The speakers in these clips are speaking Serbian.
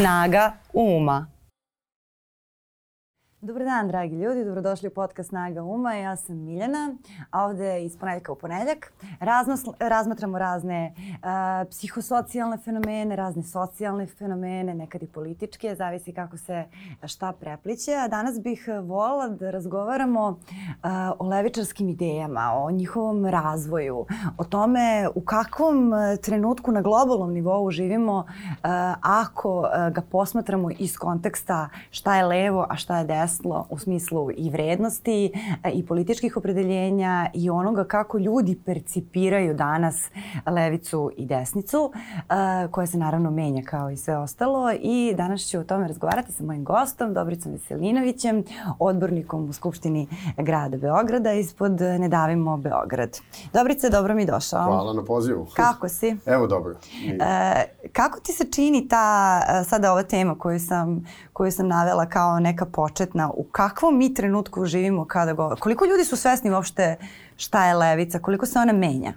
Snaga uma. Dobar dan, dragi ljudi, dobrodošli u podcast Snaga Uma. Ja sam Miljana, a ovde iz ponedljaka u raznos, razmatramo razne uh, psihosocijalne fenomene, razne socijalne fenomene, nekad i političke, zavisi kako se šta prepliće. A danas bih volila da razgovaramo uh, o levičarskim idejama, o njihovom razvoju, o tome u kakvom trenutku na globalnom nivou živimo uh, ako uh, ga posmatramo iz konteksta šta je levo, a šta je desno odraslo u smislu i vrednosti e, i političkih opredeljenja i onoga kako ljudi percipiraju danas levicu i desnicu, e, koja se naravno menja kao i sve ostalo i danas ću o tome razgovarati sa mojim gostom, Dobricom Veselinovićem, odbornikom u Skupštini grada Beograda ispod Ne davimo Beograd. Dobrice, dobro mi došao. Hvala na pozivu. Kako si? Evo dobro. E, kako ti se čini ta, sada ova tema koju sam, koju sam navela kao neka početna, u kakvom mi trenutku živimo kada govorimo? Koliko ljudi su svesni uopšte šta je levica, koliko se ona menja?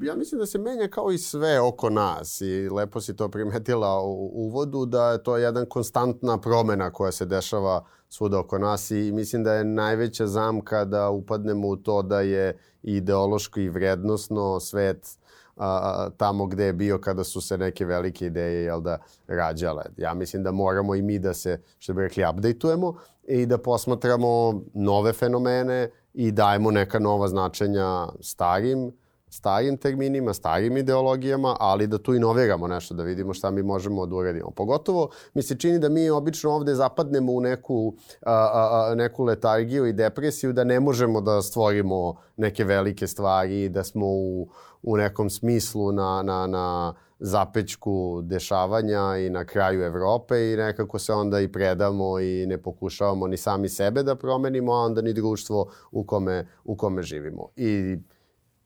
ja mislim da se menja kao i sve oko nas i lepo si to primetila u uvodu da je to jedan konstantna promena koja se dešava svuda oko nas i mislim da je najveća zamka da upadnemo u to da je ideološko i vrednostno svet a, tamo gde je bio kada su se neke velike ideje jel da, rađale. Ja mislim da moramo i mi da se, što bi rekli, updateujemo i da posmatramo nove fenomene i dajemo neka nova značenja starim starim terminima, starim ideologijama, ali da tu inoviramo nešto, da vidimo šta mi možemo da uradimo. Pogotovo mi se čini da mi obično ovde zapadnemo u neku, a, a, a, neku letargiju i depresiju, da ne možemo da stvorimo neke velike stvari, da smo u, u nekom smislu na, na, na zapećku dešavanja i na kraju Evrope i nekako se onda i predamo i ne pokušavamo ni sami sebe da promenimo, a onda ni društvo u kome, u kome živimo. I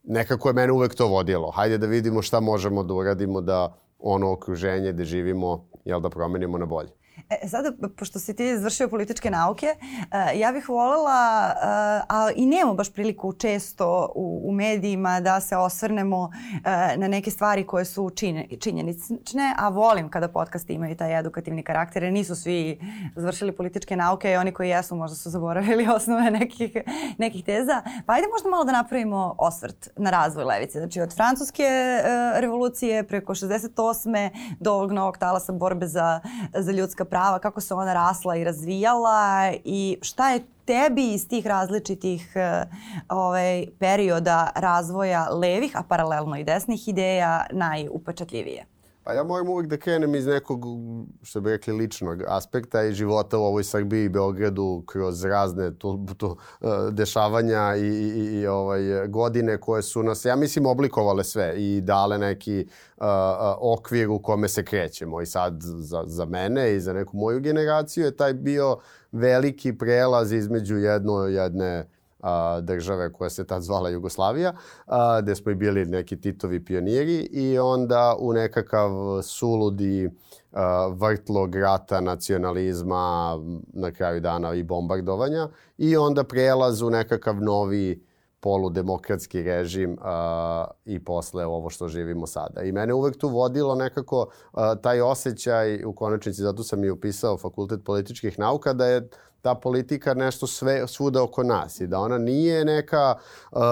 nekako je mene uvek to vodilo. Hajde da vidimo šta možemo da uradimo da ono okruženje gde živimo, jel da promenimo na bolje. E, sada, pošto si ti izvršio političke nauke, e, ja bih volela, e, a i nemamo baš priliku često u, u medijima da se osvrnemo e, na neke stvari koje su činje, činjenične, a volim kada podcasti imaju taj edukativni karakter, jer nisu svi završili političke nauke i oni koji jesu možda su zaboravili osnove nekih, nekih teza. Pa ajde možda malo da napravimo osvrt na razvoj levice. Znači od francuske revolucije preko 68. do ovog novog talasa borbe za, za ljudska prava, kako se ona rasla i razvijala i šta je tebi iz tih različitih uh, ovaj, perioda razvoja levih, a paralelno i desnih ideja najupečatljivije? Pa ja moram uvek da krenem iz nekog, što bi rekli, ličnog aspekta i života u ovoj Srbiji i Beogradu kroz razne to, to, uh, dešavanja i, i, i ovaj, godine koje su nas, ja mislim, oblikovale sve i dale neki uh, okvir u kome se krećemo. I sad za, za mene i za neku moju generaciju je taj bio veliki prelaz između jedno, jedne a, države koja se tad zvala Jugoslavija, a, gde smo i bili neki Titovi pioniri i onda u nekakav suludi a, vrtlog rata, nacionalizma, na kraju dana i bombardovanja i onda prelaz u nekakav novi poludemokratski režim a, i posle ovo što živimo sada. I mene uvek tu vodilo nekako a, taj osjećaj, u konačnici zato sam i upisao Fakultet političkih nauka, da je ta politika nešto sve, svuda oko nas i da ona nije neka uh, uh,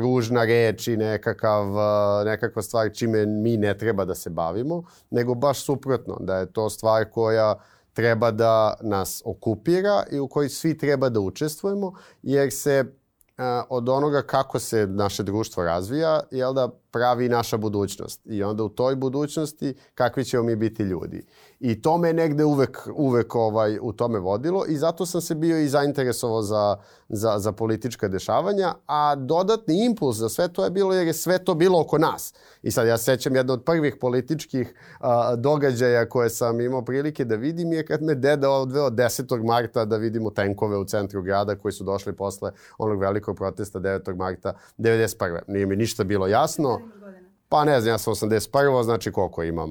ružna reč i nekakav, uh, nekakva stvar čime mi ne treba da se bavimo, nego baš suprotno, da je to stvar koja treba da nas okupira i u kojoj svi treba da učestvujemo, jer se od onoga kako se naše društvo razvija, jel da pravi naša budućnost. I onda u toj budućnosti kakvi ćemo mi biti ljudi. I to me negde uvek, uvek ovaj, u tome vodilo i zato sam se bio i zainteresovao za, za, za politička dešavanja, a dodatni impuls za sve to je bilo jer je sve to bilo oko nas. I sad ja sećam jedno od prvih političkih a, događaja koje sam imao prilike da vidim je kad me deda odveo 10. marta da vidimo tenkove u centru grada koji su došli posle onog velikog protesta 9. marta 91. Nije mi ništa bilo jasno. Pa ne znam, ja sam 81. znači koliko imam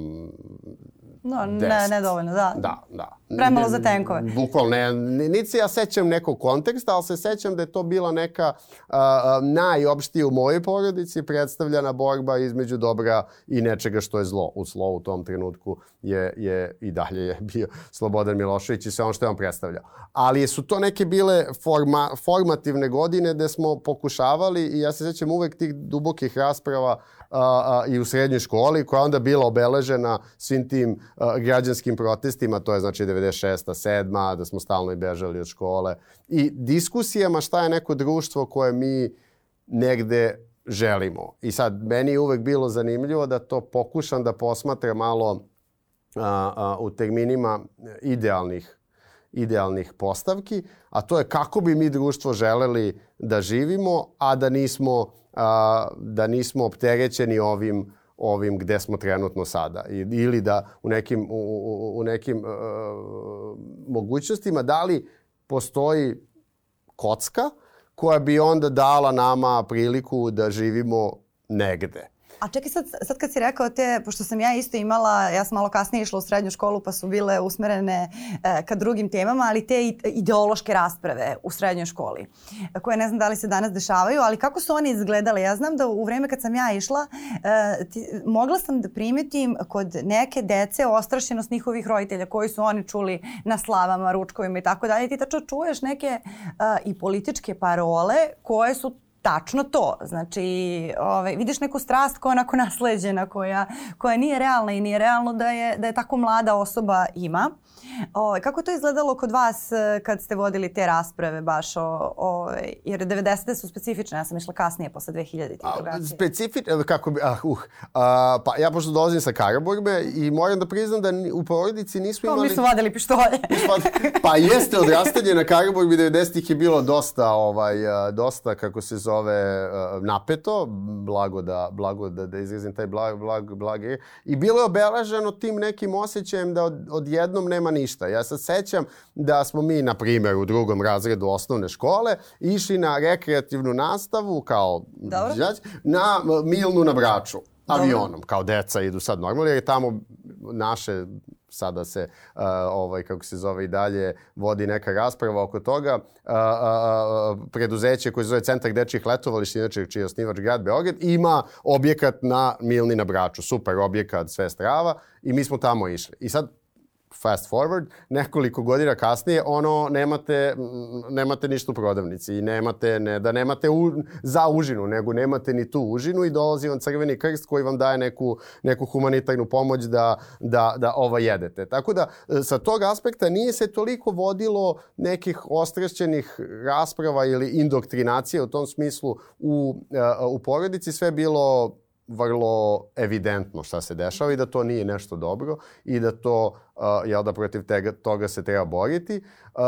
No, ne, dovoljno, da. Da, da. Premalo za tenkove. Bukvalno, ne, niti se ja sećam nekog konteksta, ali se sećam da je to bila neka uh, najopštije u mojoj porodici predstavljena borba između dobra i nečega što je zlo. U zlo u tom trenutku je, je i dalje je bio Slobodan Milošević i sve ono što je on predstavljao. Ali su to neke bile forma, formativne godine gde smo pokušavali i ja se sećam uvek tih dubokih rasprava a, a, i u srednjoj školi koja onda bila obeležena svim tim a, građanskim protestima, to je znači 96. 7. da smo stalno i bežali od škole i diskusijama šta je neko društvo koje mi negde želimo. I sad, meni je uvek bilo zanimljivo da to pokušam da posmatram malo a, a, u terminima idealnih idealnih postavki, a to je kako bi mi društvo želeli da živimo, a da nismo a, da nismo opterećeni ovim ovim gde smo trenutno sada ili da u nekim, u, u nekim uh, mogućnostima da li postoji kocka koja bi onda dala nama priliku da živimo negde. A čekaj sad, sad kad si rekao te, pošto sam ja isto imala, ja sam malo kasnije išla u srednju školu pa su bile usmerene e, ka drugim temama, ali te ideološke rasprave u srednjoj školi, koje ne znam da li se danas dešavaju, ali kako su oni izgledale? Ja znam da u vreme kad sam ja išla, e, ti, mogla sam da primetim kod neke dece ostrašenost njihovih roditelja koji su oni čuli na slavama, ručkovima i tako dalje. Ti tačno čuješ neke e, i političke parole koje su tačno to. Znači, ovaj, vidiš neku strast koja je onako nasleđena, koja, koja nije realna i nije realno da je, da je tako mlada osoba ima. O, ovaj, kako to izgledalo kod vas eh, kad ste vodili te rasprave baš o, o jer 90. su specifične, ja sam išla kasnije posle 2000. Specifične, kako bi, ah, uh, a, pa ja pošto dolazim sa Karaburbe i moram da priznam da u porodici nismo imali... Mi smo vodili pištolje. pa jeste, odrastanje na Karaburbi 90-ih je bilo dosta, ovaj, dosta, kako se zove, napeto, blago da, blago da, da izrazim taj blag, blag, blag, i bilo je obeleženo tim nekim osjećajem da od, odjednom nema ništa. Ja se sećam da smo mi, na primjer, u drugom razredu osnovne škole išli na rekreativnu nastavu kao đać, na Milnu na Braču avionom, Dobro. kao deca idu sad normalno, jer je tamo naše sada se uh, ovaj kako se zove i dalje vodi neka rasprava oko toga. Uh, uh, preduzeće koje se zove Centar dečjih letovališta inače čiji je osnivač grad Beograd ima objekat na Milni na Braču. Super objekat sve strava i mi smo tamo išli. I sad fast forward, nekoliko godina kasnije, ono, nemate, nemate ništa u prodavnici i nemate, ne, da nemate u, za užinu, nego nemate ni tu užinu i dolazi vam crveni krst koji vam daje neku, neku humanitarnu pomoć da, da, da ovo jedete. Tako da, sa tog aspekta nije se toliko vodilo nekih ostrašćenih rasprava ili indoktrinacije u tom smislu u, u porodici, sve bilo vrlo evidentno šta se dešava i da to nije nešto dobro i da to, uh, jel da protiv tega, toga se treba boriti. Uh,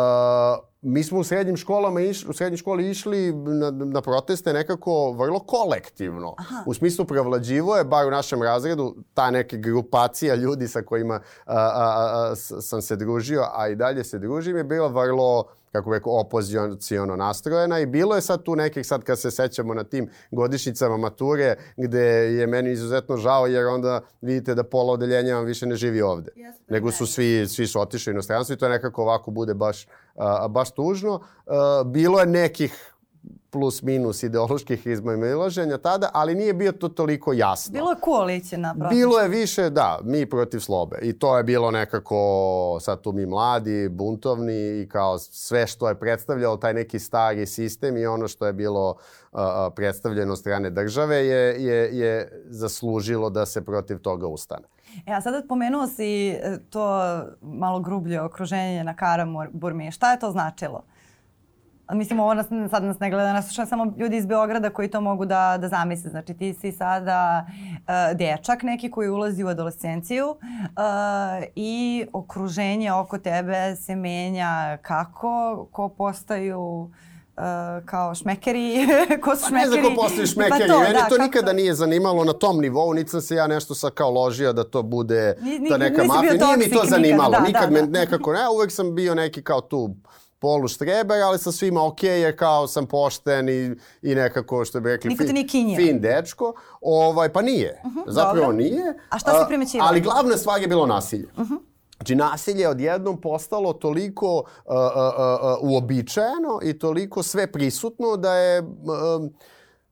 mi smo u srednjim školama išli, u srednjoj školi išli na, na proteste nekako vrlo kolektivno. Aha. U smislu prevlađivo je, bar u našem razredu, ta neka grupacija ljudi sa kojima a, a, a, sam se družio, a i dalje se družim, je bila vrlo kako rekao, opozicijono nastrojena i bilo je sad tu nekih, sad kad se sećamo na tim godišnjicama mature, gde je meni izuzetno žao jer onda vidite da pola odeljenja vam više ne živi ovde. Yes, Nego su svi, svi su otišli u inostranstvo i to nekako ovako bude baš, a, baš tužno. A, bilo je nekih plus minus ideoloških izmamilaženja tada, ali nije bio to toliko jasno. Bilo je koalicija naprotiv. Bilo je više, da, mi protiv slobe. I to je bilo nekako, sad tu mi mladi, buntovni i kao sve što je predstavljalo taj neki stari sistem i ono što je bilo uh, predstavljeno strane države je, je, je zaslužilo da se protiv toga ustane. E, a sada pomenuo si e, to malo grublje okruženje na Karaburmi. Šta je to značilo? Mislim, ovo nas, sad nas ne gleda, nas slušaju samo ljudi iz Beograda koji to mogu da, da zamisle. Znači, ti si sada uh, dečak neki koji ulazi u adolescenciju uh, i okruženje oko tebe se menja kako, ko postaju Uh, kao šmekeri, ko su šmekeri. Pa ne znam ko postaju šmekeri, pa to, mene da, to nikada nije zanimalo na tom nivou, niti sam se ja nešto sa kao ložio da to bude ni, ta neka mafija, nije mi to zanimalo, nikad, da, nikad da, me da. nekako, ne, uvek sam bio neki kao tu polu štreber, ali sa svima ok, jer kao sam pošten i, i nekako, što bi rekli, Niko fin, nije fin dečko. Ovaj, pa nije. Uh -huh, Zapravo dobro. nije. A šta si primećivao? Ali glavna stvar je bilo nasilje. Uh -huh. Znači, nasilje je odjednom postalo toliko uh, uh, uh, uobičajeno i toliko sve prisutno da je... Uh,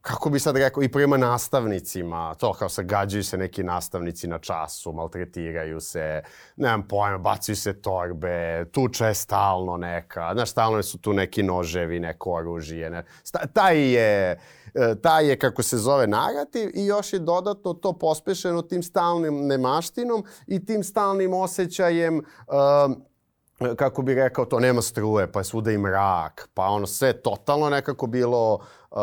kako bi sad rekao, i prema nastavnicima, to kao se gađaju se neki nastavnici na času, maltretiraju se, nemam pojma, bacaju se torbe, tuča je stalno neka, znaš, stalno su tu neki noževi, neko oružje, ne. Sta, taj je, e, taj je, kako se zove, narativ i još je dodatno to pospešeno tim stalnim nemaštinom i tim stalnim osjećajem uh, kako bi rekao to, nema struje, pa je svuda i mrak, pa ono sve totalno nekako bilo uh,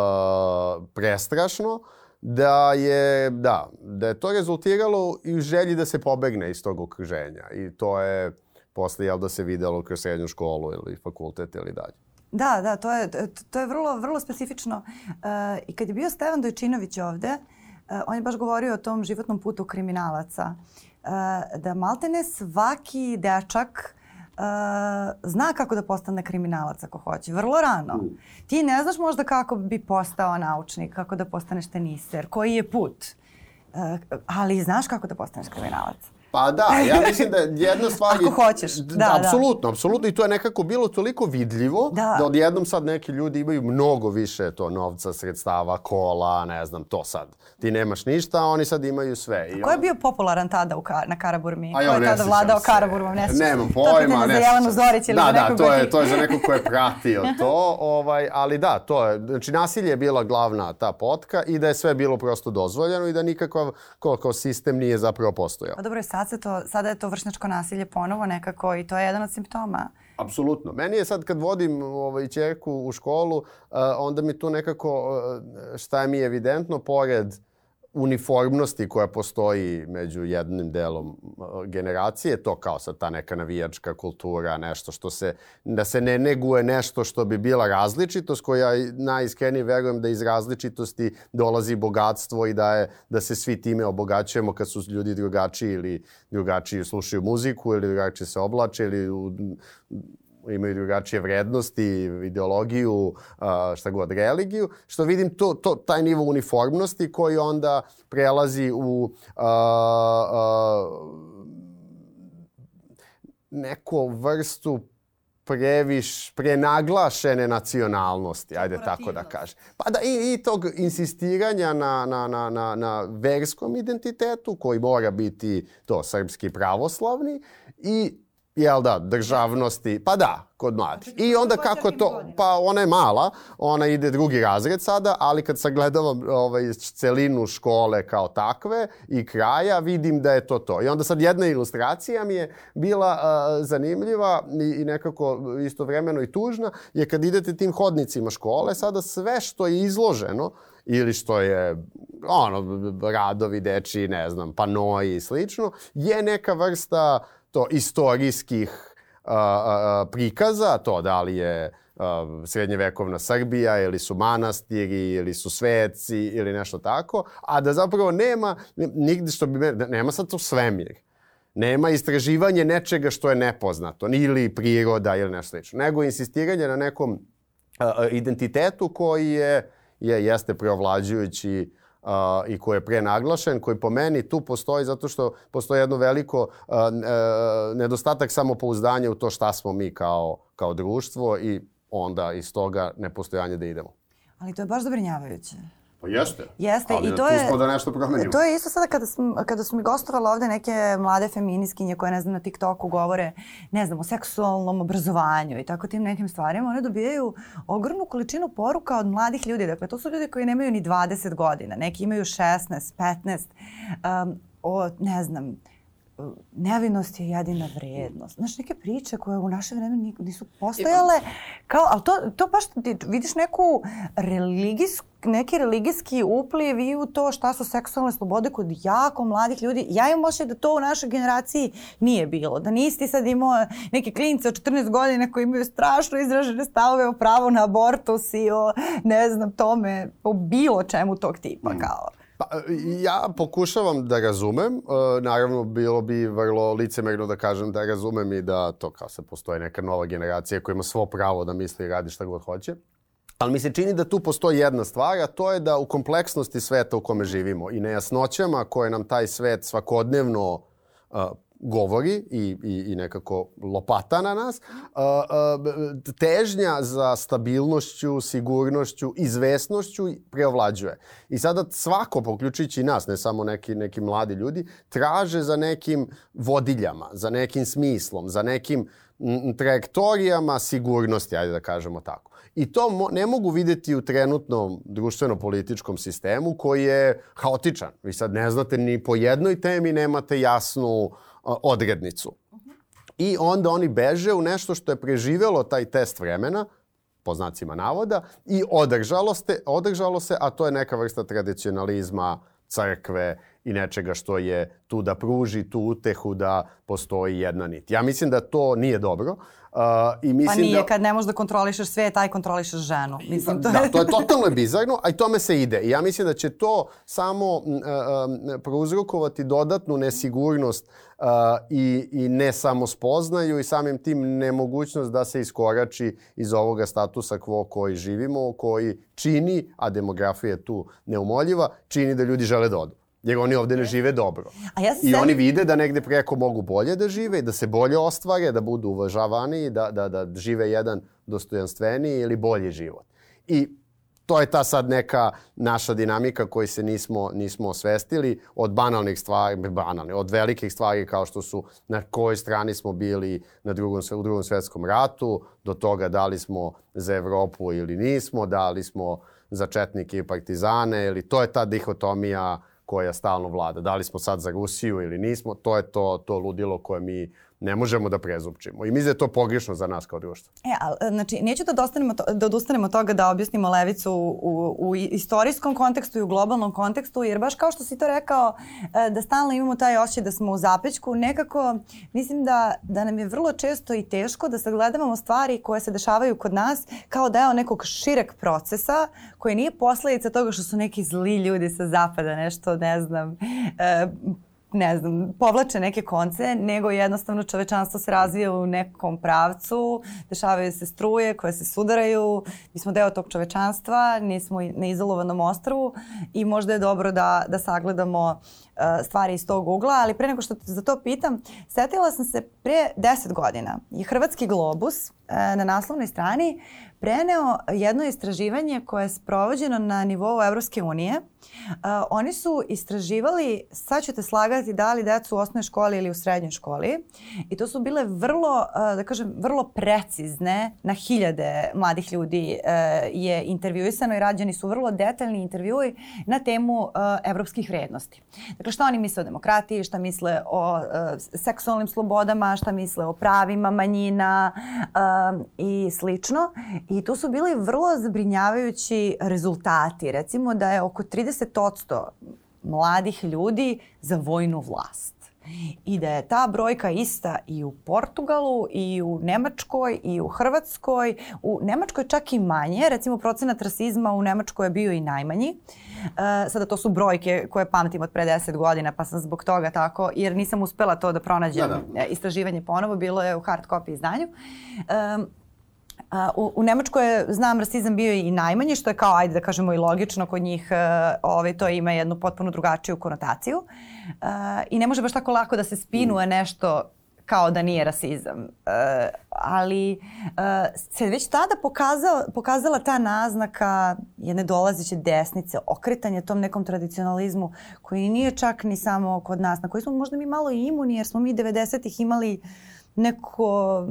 prestrašno, da je, da, da je to rezultiralo i u želji da se pobegne iz tog okruženja. I to je posle, jel da se videlo kroz srednju školu ili fakultet ili dalje. Da, da, to je, to je vrlo, vrlo specifično. Uh, I kad je bio Stevan Dojčinović ovde, uh, on je baš govorio o tom životnom putu kriminalaca. Uh, da maltene svaki dečak zna kako da postane kriminalac ako hoće, vrlo rano. Mm. Ti ne znaš možda kako bi postao naučnik, kako da postaneš teniser, koji je put. Uh, ali znaš kako da postaneš kriminalac. Pa da, ja mislim da jedna stvar... Ako hoćeš, da, da. Apsolutno, apsolutno. I to je nekako bilo toliko vidljivo da. da odjednom sad neki ljudi imaju mnogo više to novca, sredstava, kola, ne znam, to sad. Ti nemaš ništa, a oni sad imaju sve. I Ko je bio popularan tada u ka na Karaburmi? A Ko je tada vladao Karaburmom? Ne Nemam pojma. To je za Jelenu Zorić ili da, za da, nekog to je, to je za nekog ko je pratio to. Ovaj, ali da, to je, znači nasilje je bila glavna ta potka i da je sve bilo prosto dozvoljeno i da nikakav kao, kao sistem nije zapravo postojao. Pa dobro, sad se to, sada je to vršnjačko nasilje ponovo nekako i to je jedan od simptoma. Apsolutno. Meni je sad kad vodim ovaj, čerku u školu, uh, onda mi tu nekako, uh, šta je mi evidentno, pored uniformnosti koja postoji među jednim delom generacije, to kao sad ta neka navijačka kultura, nešto što se, da se ne neguje nešto što bi bila različitost, koja najiskrenije verujem da iz različitosti dolazi bogatstvo i da, je, da se svi time obogaćujemo kad su ljudi drugačiji ili drugačiji slušaju muziku ili drugačije se oblače ili u, imaju drugačije vrednosti, ideologiju, šta god, religiju, što vidim to, to, taj nivo uniformnosti koji onda prelazi u a, a, neku vrstu previš, prenaglašene nacionalnosti, ajde tako da kažem. Pa da, i, i tog insistiranja na, na, na, na, na verskom identitetu, koji mora biti to srpski pravoslavni, i jel da, državnosti, pa da, kod mladih. I onda kako to, pa ona je mala, ona ide drugi razred sada, ali kad sagledavam ovaj, celinu škole kao takve i kraja, vidim da je to to. I onda sad jedna ilustracija mi je bila uh, zanimljiva i, i nekako istovremeno i tužna, je kad idete tim hodnicima škole, sada sve što je izloženo, ili što je ono, radovi deči, ne znam, panoji i slično, je neka vrsta to istorijskih uh, uh, prikaza, to da li je uh, srednjevekovna Srbija ili su manastiri ili su sveci ili nešto tako, a da zapravo nema nigde što bi nema sad to svemir. Nema istraživanje nečega što je nepoznato, ili priroda ili nešto slično, nego insistiranje na nekom uh, identitetu koji je, je jeste preovlađujući uh, uh, i koji je prenaglašen, koji po meni tu postoji zato što postoji jedno veliko uh, uh, nedostatak samopouzdanja u to šta smo mi kao, kao društvo i onda iz toga nepostojanje da idemo. Ali to je baš zabrinjavajuće. Pa jeste. Jeste Ali i to je... da nešto promenimo. To je isto sada kada, smo, kada su mi gostovali ovde neke mlade feminiskinje koje, ne znam, na TikToku govore, ne znam, o seksualnom obrazovanju i tako tim nekim stvarima, one dobijaju ogromnu količinu poruka od mladih ljudi. Dakle, to su ljudi koji nemaju ni 20 godina, neki imaju 16, 15, um, o, ne znam, nevinost je jedina vrednost. Znaš, neke priče koje u naše vreme nisu postojale, kao, ali to, to baš ti vidiš neku religijsku neki religijski upliv i u to šta su seksualne slobode kod jako mladih ljudi. Ja imam ošće da to u našoj generaciji nije bilo. Da nisi ti sad imao neke klinice od 14 godina koji imaju strašno izražene stavove o pravu na abortus i o, ne znam, tome, o bilo čemu tog tipa, mm. kao. Pa, ja pokušavam da razumem, e, naravno bilo bi vrlo licemerno da kažem da razumem i da to kao se postoje neka nova generacija koja ima svo pravo da misli i radi šta god hoće. Ali mi se čini da tu postoji jedna stvar, a to je da u kompleksnosti sveta u kome živimo i nejasnoćama koje nam taj svet svakodnevno uh, govori i, i, i nekako lopata na nas, težnja za stabilnošću, sigurnošću, izvesnošću preovlađuje. I sada svako, poključujući nas, ne samo neki, neki mladi ljudi, traže za nekim vodiljama, za nekim smislom, za nekim trajektorijama sigurnosti, ajde da kažemo tako. I to mo ne mogu videti u trenutnom društveno-političkom sistemu koji je haotičan. Vi sad ne znate ni po jednoj temi nemate jasnu odrednicu. I onda oni beže u nešto što je preživelo taj test vremena, po znacima navoda, i održalo, ste, održalo se, a to je neka vrsta tradicionalizma, crkve i nečega što je tu da pruži tu utehu da postoji jedna nit. Ja mislim da to nije dobro. Uh, i mislim pa nije, da... kad ne možeš da kontrolišeš sve, taj kontrolišeš ženu. Mislim, to... da, to je totalno bizarno, a i tome se ide. I ja mislim da će to samo uh, uh, prouzrokovati dodatnu nesigurnost uh, i, i ne samo spoznaju i samim tim nemogućnost da se iskorači iz ovoga statusa quo koji živimo, koji čini, a demografija je tu neumoljiva, čini da ljudi žele da odu jer oni ovde ne žive dobro. A ja I oni vide da negde preko mogu bolje da žive i da se bolje ostvare, da budu uvažavani, da, da, da žive jedan dostojanstveniji ili bolji život. I to je ta sad neka naša dinamika koju se nismo, nismo osvestili od banalnih stvari, banalne, od velikih stvari kao što su na kojoj strani smo bili na drugom, u drugom svetskom ratu, do toga da li smo za Evropu ili nismo, da li smo za četnike i partizane, ili to je ta dihotomija koja stalno vlada. Da li smo sad za Rusiju ili nismo, to je to, to ludilo koje mi ne možemo da prezupčimo. I mislim da je to pogrešno za nas kao društvo. E, a, znači, neću da, dostanemo to, da odustanemo od toga da objasnimo levicu u, u istorijskom kontekstu i u globalnom kontekstu, jer baš kao što si to rekao, e, da stalno imamo taj osjećaj da smo u zapećku, nekako mislim da, da nam je vrlo često i teško da sagledavamo stvari koje se dešavaju kod nas kao deo nekog šireg procesa koji nije posledica toga što su neki zli ljudi sa zapada nešto, ne znam, e, ne znam, povlače neke konce, nego jednostavno čovečanstvo se razvija u nekom pravcu, dešavaju se struje koje se sudaraju, mi smo deo tog čovečanstva, nismo na izolovanom ostrvu i možda je dobro da, da sagledamo uh, stvari iz tog ugla, ali pre nego što te za to pitam, setila sam se pre 10 godina je Hrvatski globus uh, na naslovnoj strani preneo jedno istraživanje koje je sprovođeno na nivou Evropske unije. Uh, oni su istraživali, sad ćete slagati da li decu u osnovnoj školi ili u srednjoj školi i to su bile vrlo, uh, da kažem, vrlo precizne, na hiljade mladih ljudi uh, je intervjuisano i rađeni su vrlo detaljni intervjui na temu uh, evropskih vrednosti. Dakle, šta oni misle o demokratiji, šta misle o uh, seksualnim slobodama, šta misle o pravima manjina uh, i slično. I tu su bili vrlo zabrinjavajući rezultati. Recimo da je oko 30% mladih ljudi za vojnu vlast. I da je ta brojka ista i u Portugalu, i u Nemačkoj, i u Hrvatskoj. U Nemačkoj čak i manje. Recimo procenat rasizma u Nemačkoj je bio i najmanji. Uh, sada to su brojke koje pamtim od pre 10 godina, pa sam zbog toga tako, jer nisam uspela to da pronađem da, da. istraživanje ponovo, bilo je u hard copy izdanju. Um, u, u Nemačkoj je, znam, rasizam bio i najmanji, što je kao, ajde da kažemo i logično, kod njih uh, ovaj, to ima jednu potpuno drugačiju konotaciju. Uh, I ne može baš tako lako da se spinuje nešto kao da nije rasizam. Uh, ali uh, se već tada pokazala, pokazala ta naznaka jedne dolazeće desnice, okretanje tom nekom tradicionalizmu koji nije čak ni samo kod nas, na koji smo možda mi malo imuni jer smo mi 90-ih imali uh, neko,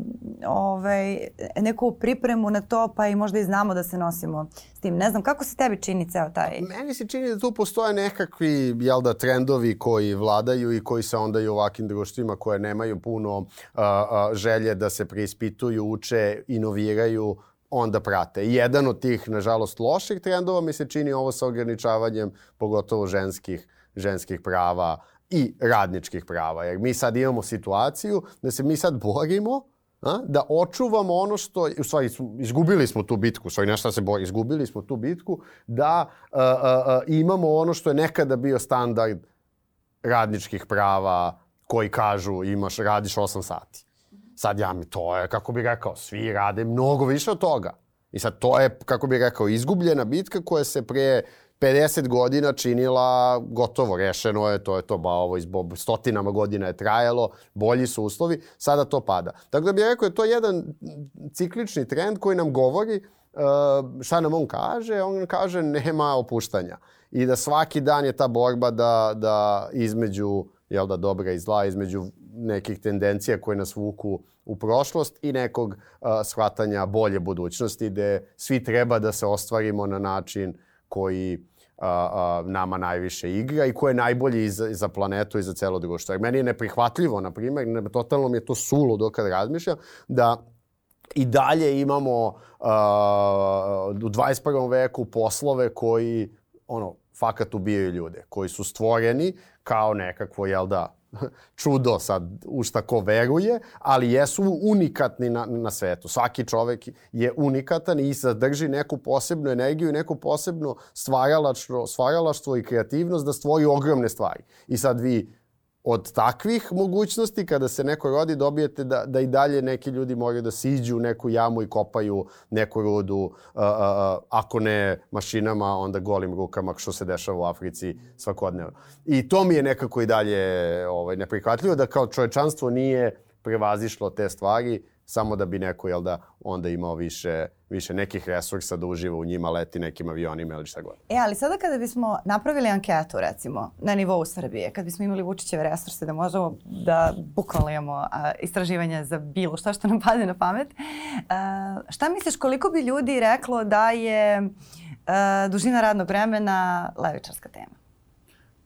ovaj, neku pripremu na to, pa i možda i znamo da se nosimo s tim. Ne znam, kako se tebi čini ceo taj... Meni se čini da tu postoje nekakvi, jel da, trendovi koji vladaju i koji se onda i u ovakvim društvima koje nemaju puno uh, uh, želje da se preispituju, uče, inoviraju, onda prate. Jedan od tih, nažalost, loših trendova mi se čini ovo sa ograničavanjem, pogotovo ženskih, ženskih prava i radničkih prava. Jer mi sad imamo situaciju da se mi sad borimo a? da očuvamo ono što, u stvari izgubili smo tu bitku, u stvari nešto se bori, izgubili smo tu bitku, da a, a, a, imamo ono što je nekada bio standard radničkih prava koji kažu imaš, radiš 8 sati. Sad ja mi to je, kako bih rekao, svi rade mnogo više od toga. I sad to je, kako bih rekao, izgubljena bitka koja se pre 50 godina činila gotovo, rešeno je, to je to, ba ovo iz stotinama godina je trajalo, bolji su uslovi, sada to pada. Tako da bih rekao, je to jedan ciklični trend koji nam govori uh, šta nam on kaže, on kaže nema opuštanja. I da svaki dan je ta borba da, da između jel da, dobra i zla, između nekih tendencija koje nas vuku u prošlost i nekog uh, shvatanja bolje budućnosti gde svi treba da se ostvarimo na način koji a, a, nama najviše igra i ko je najbolji za, za planetu i za celo društvo. Jer meni je neprihvatljivo, na primjer, ne, totalno mi je to sulo dok kad razmišljam, da i dalje imamo uh, u 21. veku poslove koji ono, fakat ubijaju ljude, koji su stvoreni kao nekakvo, jel da, čudo sad u šta ko veruje, ali jesu unikatni na, na svetu. Svaki čovek je unikatan i sadrži neku posebnu energiju i neku posebno stvaralaštvo, stvaralaštvo i kreativnost da stvori ogromne stvari. I sad vi od takvih mogućnosti, kada se neko rodi, dobijete da, da i dalje neki ljudi moraju da siđu u neku jamu i kopaju neku rudu, uh, uh, ako ne mašinama, onda golim rukama, što se dešava u Africi svakodnevno. I to mi je nekako i dalje ovaj, neprihvatljivo, da kao čovečanstvo nije prevazišlo te stvari, samo da bi neko, jel da, onda imao više, više nekih resursa da uživa u njima, leti nekim avionima ili šta god. E, ali sada kada bismo napravili anketu, recimo, na nivou Srbije, kad bismo imali Vučićeve resurse da možemo da bukvalno imamo a, istraživanja za bilo šta što nam pade na pamet, a, šta misliš koliko bi ljudi reklo da je a, dužina radnog vremena levičarska tema?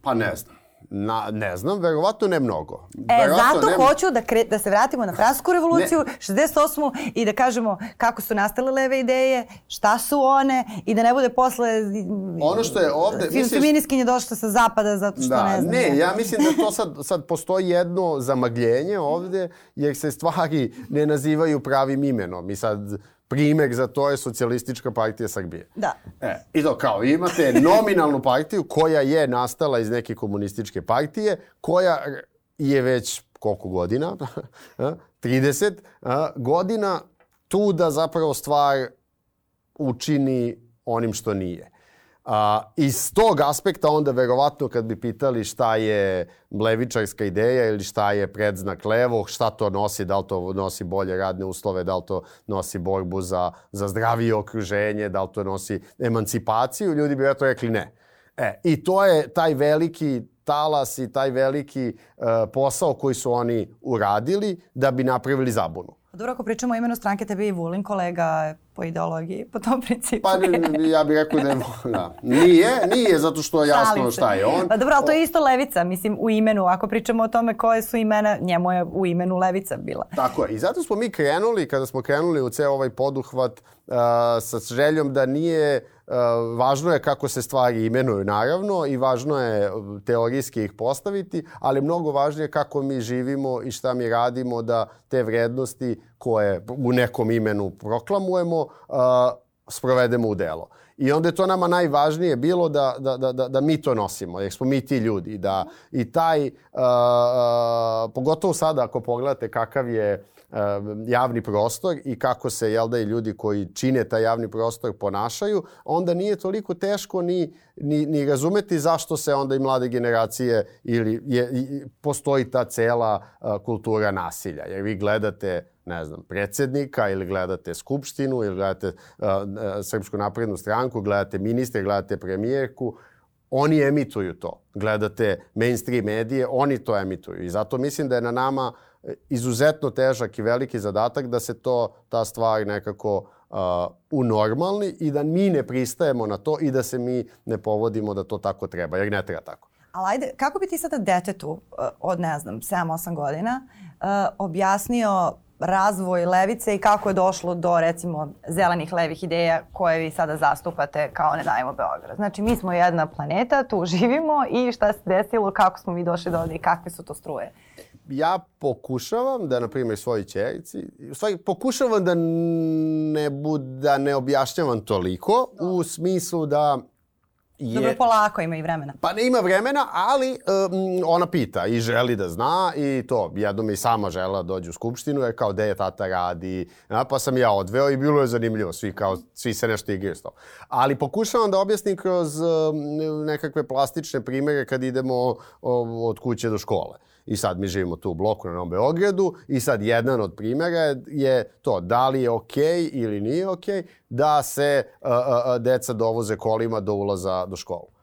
Pa ne znam. Na, ne znam, verovatno ne mnogo. E, verovatno zato ne... hoću da, kre, da se vratimo na Fransku revoluciju, ne. 68. i da kažemo kako su nastale leve ideje, šta su one i da ne bude posle ono što je ovde... Misliš... Feminiskinje došle sa zapada zato što da, ne znam. Ne, ja mislim da to sad, sad postoji jedno zamagljenje ovde jer se stvari ne nazivaju pravim imenom. I sad primer za to je socijalistička partija Srbije. Da. E, I to kao imate nominalnu partiju koja je nastala iz neke komunističke partije, koja je već koliko godina? 30 godina tu da zapravo stvar učini onim što nije. A, iz tog aspekta onda verovatno kad bi pitali šta je levičarska ideja ili šta je predznak levo, šta to nosi, da li to nosi bolje radne uslove, da li to nosi borbu za, za zdravije okruženje, da li to nosi emancipaciju, ljudi bi vjerojatno rekli ne. E, I to je taj veliki talas i taj veliki uh, posao koji su oni uradili da bi napravili zabunu. Dobro, ako pričamo o imenu stranke, tebi i Vulin kolega po ideologiji, po tom principu. Pa ja bih rekao da je, da. Nije, nije zato što je jasno šta je on. Pa dobro, ali to je isto levica, mislim, u imenu. Ako pričamo o tome koje su imena, njemu je u imenu levica bila. Tako je. I zato smo mi krenuli, kada smo krenuli u ceo ovaj poduhvat, uh, sa željom da nije Uh, važno je kako se stvari imenuju naravno i važno je teorijski ih postaviti, ali mnogo važnije kako mi živimo i šta mi radimo da te vrednosti koje u nekom imenu proklamujemo sprovedemo u delo. I onda je to nama najvažnije bilo da, da, da, da, da mi to nosimo, jer smo mi ti ljudi. Da, I taj, pogotovo sada ako pogledate kakav je javni prostor i kako se jel da i ljudi koji čine taj javni prostor ponašaju, onda nije toliko teško ni, ni, ni razumeti zašto se onda i mlade generacije ili je, postoji ta cela kultura nasilja. Jer vi gledate ne znam, predsednika ili gledate Skupštinu ili gledate uh, Srpsku naprednu stranku, gledate ministre, gledate premijerku, oni emituju to. Gledate mainstream medije, oni to emituju. I zato mislim da je na nama e, izuzetno težak i veliki zadatak da se to, ta stvar nekako uh, unormalni i da mi ne pristajemo na to i da se mi ne povodimo da to tako treba, jer ne treba tako. Ali ajde, kako bi ti sada detetu od, ne znam, 7-8 godina uh, objasnio razvoj levice i kako je došlo do recimo zelenih levih ideja koje vi sada zastupate kao Ne dajemo Beograd. Znači mi smo jedna planeta, tu živimo i šta se desilo, kako smo mi došli do ovde i kakve su to struje. ja pokušavam da, na primjer, svojoj čerici, stvari pokušavam da ne, bud, da ne objašnjavam toliko u smislu da je... Dobro, polako, ima i vremena. Pa ne ima vremena, ali um, ona pita i želi da zna i to. Jednom i sama žela da dođe u skupštinu, jer kao, gde je tata radi, ja, pa sam ja odveo i bilo je zanimljivo. Svi, kao, svi se nešto igraju s to. Ali pokušavam da objasnim kroz um, nekakve plastične primere kad idemo um, od kuće do škole. I sad mi živimo tu u bloku na Novom Beogradu i sad jedan od primjera je to da li je okej okay ili nije okej okay da se uh, uh, deca dovoze kolima do ulaza do školu.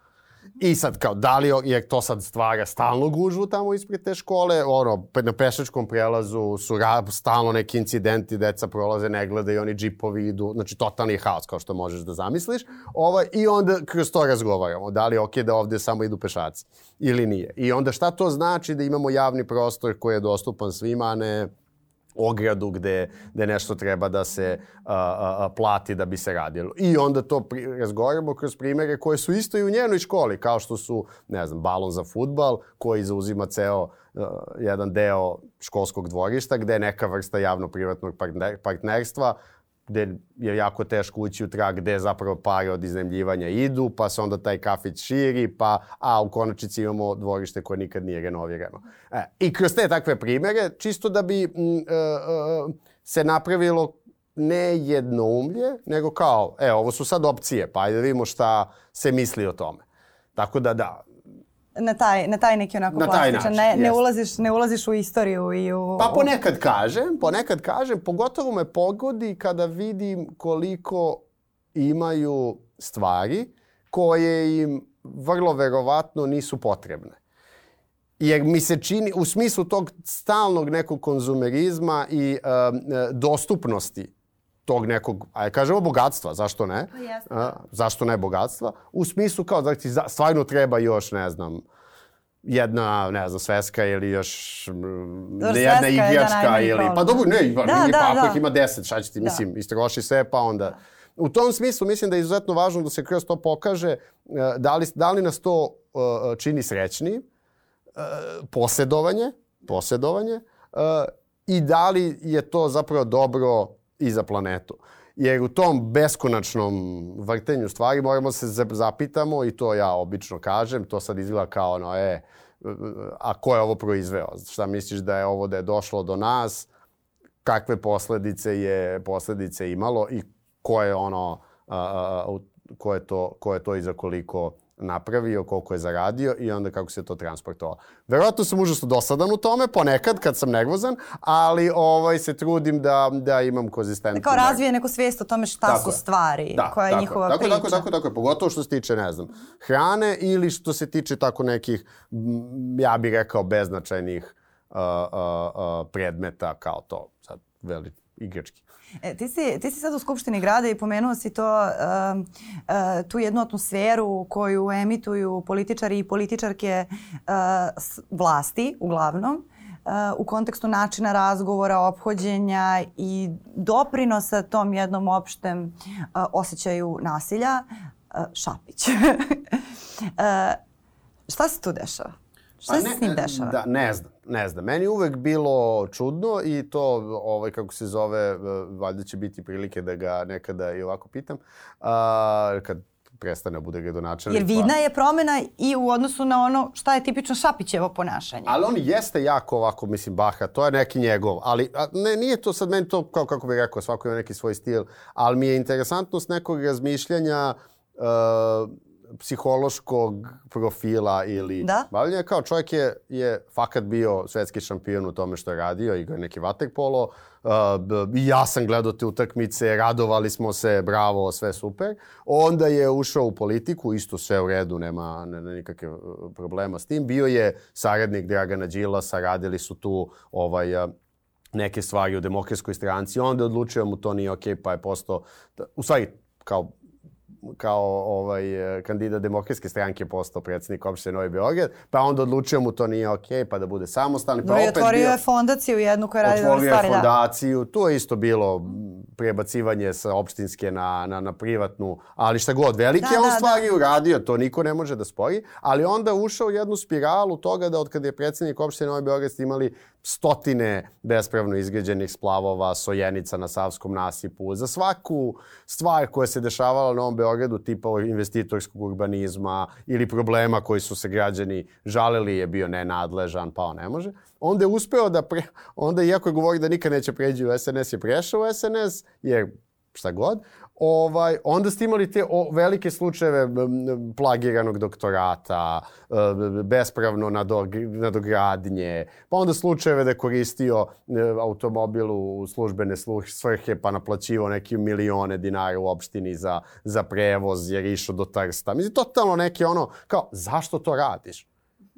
I sad kao, da li je to sad stvara stalno gužvu tamo ispred te škole, ono, na pešačkom prelazu su stalno neki incidenti, deca prolaze, ne gledaju, oni džipovi idu, znači totalni haos kao što možeš da zamisliš. Ovaj, I onda kroz to razgovaramo, da li je okej okay da ovde samo idu pešaci ili nije. I onda šta to znači da imamo javni prostor koji je dostupan svima, a ne ogradu gde, gde nešto treba da se a, a, a, plati da bi se radilo. I onda to pri, razgovaramo kroz primere koje su isto i u njenoj školi, kao što su, ne znam, balon za futbal, koji zauzima ceo uh, jedan deo školskog dvorišta, gde je neka vrsta javno-privatnog partner, partnerstva, gde je jako teško ući u trag gde zapravo pare od iznemljivanja idu, pa se onda taj kafić širi, pa a u konačnici imamo dvorište koje nikad nije renovirano. E, I kroz te takve primere, čisto da bi m, uh, uh, se napravilo ne jednoumlje, nego kao, e, ovo su sad opcije, pa ajde da vidimo šta se misli o tome. Tako da da, na taj, na taj neki onako na plastičan. ne, ne, ulaziš, ne ulaziš u istoriju i u... Pa ponekad kažem, ponekad kažem, pogotovo me pogodi kada vidim koliko imaju stvari koje im vrlo verovatno nisu potrebne. Jer mi se čini, u smislu tog stalnog nekog konzumerizma i um, dostupnosti tog nekog, ajde kažemo bogatstva, zašto ne? Pa jeste. A, zašto ne bogatstva? U smislu kao da ti stvarno treba još, ne znam, jedna, ne znam, sveska ili još Dobar, jedna igračka ili... Pa dobro, ne, da, da, pa ako da. ih ima deset, šta će ti, da. mislim, istroši sve, pa onda... Da. U tom smislu mislim da je izuzetno važno da se kroz to pokaže e, da li, da li nas to uh, čini srećni, uh, posjedovanje, posjedovanje uh, i da li je to zapravo dobro i za planetu. Jer u tom beskonačnom vrtenju stvari moramo se zapitamo i to ja obično kažem, to sad izgleda kao ono, e, a ko je ovo proizveo? Šta misliš da je ovo da je došlo do nas? Kakve posledice je posledice imalo i ko je ono, a, a, ko je to, ko je to i za koliko napravio, koliko je zaradio i onda kako se to transportovalo. Verovatno sam užasno dosadan u tome, ponekad kad sam nervozan, ali ovaj se trudim da, da imam konzistentno. Kao razvije neku svijest o tome šta tako su stvari, da, koja je tako, njihova tako, priča. Tako, tako, tako, pogotovo što se tiče, ne znam, hrane ili što se tiče tako nekih, ja bih rekao, beznačajnih uh, uh, uh, predmeta kao to, sad, veli, igrački. E, ti, si, ti si sad u Skupštini grada i pomenuo si to, uh, uh, tu jednu atmosferu koju emituju političari i političarke uh, vlasti, uglavnom, uh, u kontekstu načina razgovora, ophođenja i doprinosa tom jednom opštem uh, osjećaju nasilja. Uh, Šapić. uh, šta se tu dešava? Šta pa se s njim dešava? Da, ne znam, ne znam. Meni uvek bilo čudno i to, ovaj, kako se zove, e, valjda će biti prilike da ga nekada i ovako pitam, a, kad prestane da bude gradonačelnik. Jer vidna je promena i u odnosu na ono šta je tipično Šapićevo ponašanje. Ali on jeste jako ovako, mislim, baha, to je neki njegov. Ali a, ne, nije to sad meni to, kao, kako bih rekao, svako ima neki svoj stil, ali mi je interesantnost nekog razmišljanja uh, psihološkog profila ili da? bavljenja. Kao čovjek je, je fakat bio svetski šampion u tome što je radio, igrao neki vaterpolo. Uh, I ja sam gledao te utakmice, radovali smo se, bravo, sve super. Onda je ušao u politiku, isto sve u redu, nema, nema nikakve uh, problema s tim. Bio je saradnik Dragana Đilasa, radili su tu ovaj, uh, neke stvari u demokratskoj stranci. Onda je odlučio da mu to nije okej, okay, pa je postao, u stvari, kao kao ovaj, kandidat demokratske stranke postao predsednik opštine Novi Beograd, pa onda odlučio mu to nije okej, okay, pa da bude samostalni. Pa no, opet otvorio bio, je fondaciju jednu koja radi stvari. Otvorio je da. fondaciju, da. to je isto bilo prebacivanje sa opštinske na, na, na privatnu, ali šta god, velike Da, on da, stvari uradio, to niko ne može da spori, ali onda ušao u jednu spiralu toga da od kada je predsednik opštine Novi Beograd imali stotine bespravno izgrađenih splavova, sojenica na Savskom nasipu, za svaku stvar koja se dešavala na Novom Beogradu, tipa investitorskog urbanizma ili problema koji su se građani žalili je bio nenadležan, pa on ne može. Onda je uspeo da, pre, onda iako je govori da nikad neće pređi u SNS, je prešao u SNS, jer šta god, ovaj, onda ste imali te o, velike slučajeve plagiranog doktorata, e, bespravno nadog, nadogradnje, pa onda slučajeve da je koristio e, automobil u službene svrhe pa naplaćivao neke milione dinara u opštini za, za prevoz jer je išao do Trsta. Mislim, totalno neke ono, kao, zašto to radiš?